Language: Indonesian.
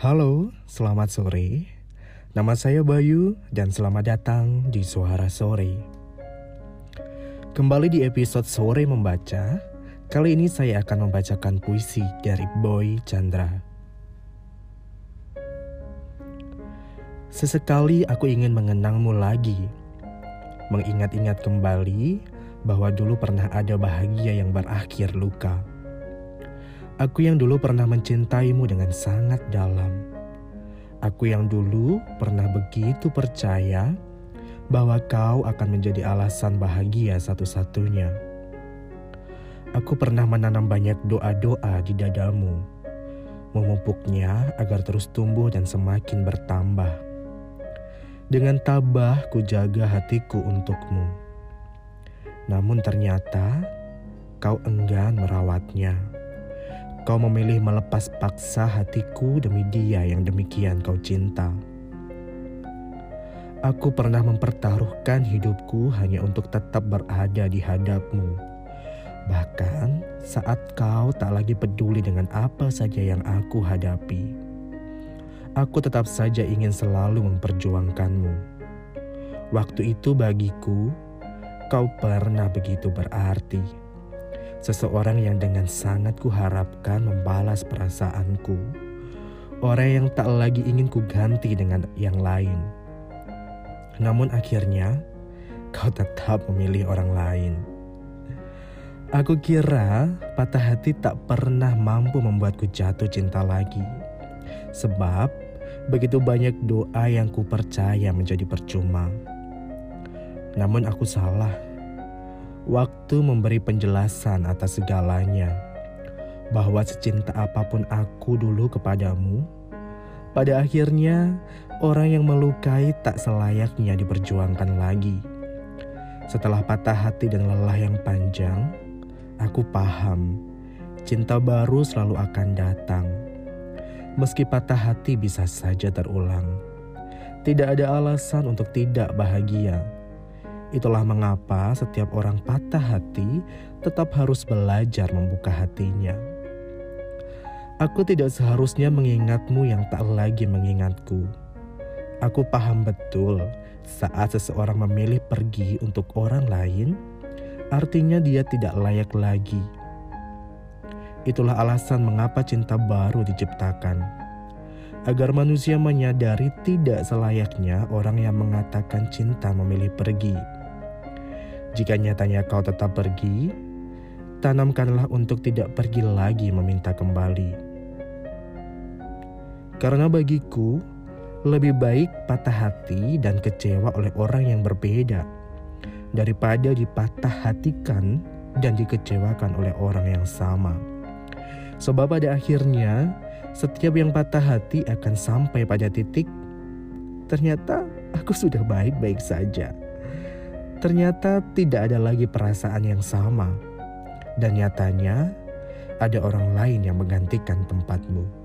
Halo, selamat sore. Nama saya Bayu dan selamat datang di Suara Sore. Kembali di episode Sore Membaca, kali ini saya akan membacakan puisi dari Boy Chandra. Sesekali aku ingin mengenangmu lagi, mengingat-ingat kembali bahwa dulu pernah ada bahagia yang berakhir luka. Aku yang dulu pernah mencintaimu dengan sangat dalam. Aku yang dulu pernah begitu percaya bahwa kau akan menjadi alasan bahagia satu-satunya. Aku pernah menanam banyak doa-doa di dadamu, memupuknya agar terus tumbuh dan semakin bertambah. Dengan tabah ku jaga hatiku untukmu. Namun ternyata kau enggan merawatnya. Kau memilih melepas paksa hatiku demi dia yang demikian kau cinta. Aku pernah mempertaruhkan hidupku hanya untuk tetap berada di hadapmu. Bahkan saat kau tak lagi peduli dengan apa saja yang aku hadapi. Aku tetap saja ingin selalu memperjuangkanmu. Waktu itu bagiku, kau pernah begitu berarti seseorang yang dengan sangat kuharapkan membalas perasaanku. Orang yang tak lagi ingin ku ganti dengan yang lain. Namun akhirnya kau tetap memilih orang lain. Aku kira patah hati tak pernah mampu membuatku jatuh cinta lagi. Sebab begitu banyak doa yang ku percaya menjadi percuma. Namun aku salah Waktu memberi penjelasan atas segalanya, bahwa secinta apa pun aku dulu kepadamu, pada akhirnya orang yang melukai tak selayaknya diperjuangkan lagi. Setelah patah hati dan lelah yang panjang, aku paham cinta baru selalu akan datang. Meski patah hati bisa saja terulang, tidak ada alasan untuk tidak bahagia Itulah mengapa setiap orang patah hati tetap harus belajar membuka hatinya. Aku tidak seharusnya mengingatmu yang tak lagi mengingatku. Aku paham betul saat seseorang memilih pergi untuk orang lain, artinya dia tidak layak lagi. Itulah alasan mengapa cinta baru diciptakan. Agar manusia menyadari tidak selayaknya orang yang mengatakan cinta memilih pergi jika nyatanya kau tetap pergi, tanamkanlah untuk tidak pergi lagi meminta kembali. Karena bagiku, lebih baik patah hati dan kecewa oleh orang yang berbeda daripada dipatah hatikan dan dikecewakan oleh orang yang sama. Sebab pada akhirnya, setiap yang patah hati akan sampai pada titik, ternyata aku sudah baik-baik saja ternyata tidak ada lagi perasaan yang sama, dan nyatanya ada orang lain yang menggantikan tempatmu.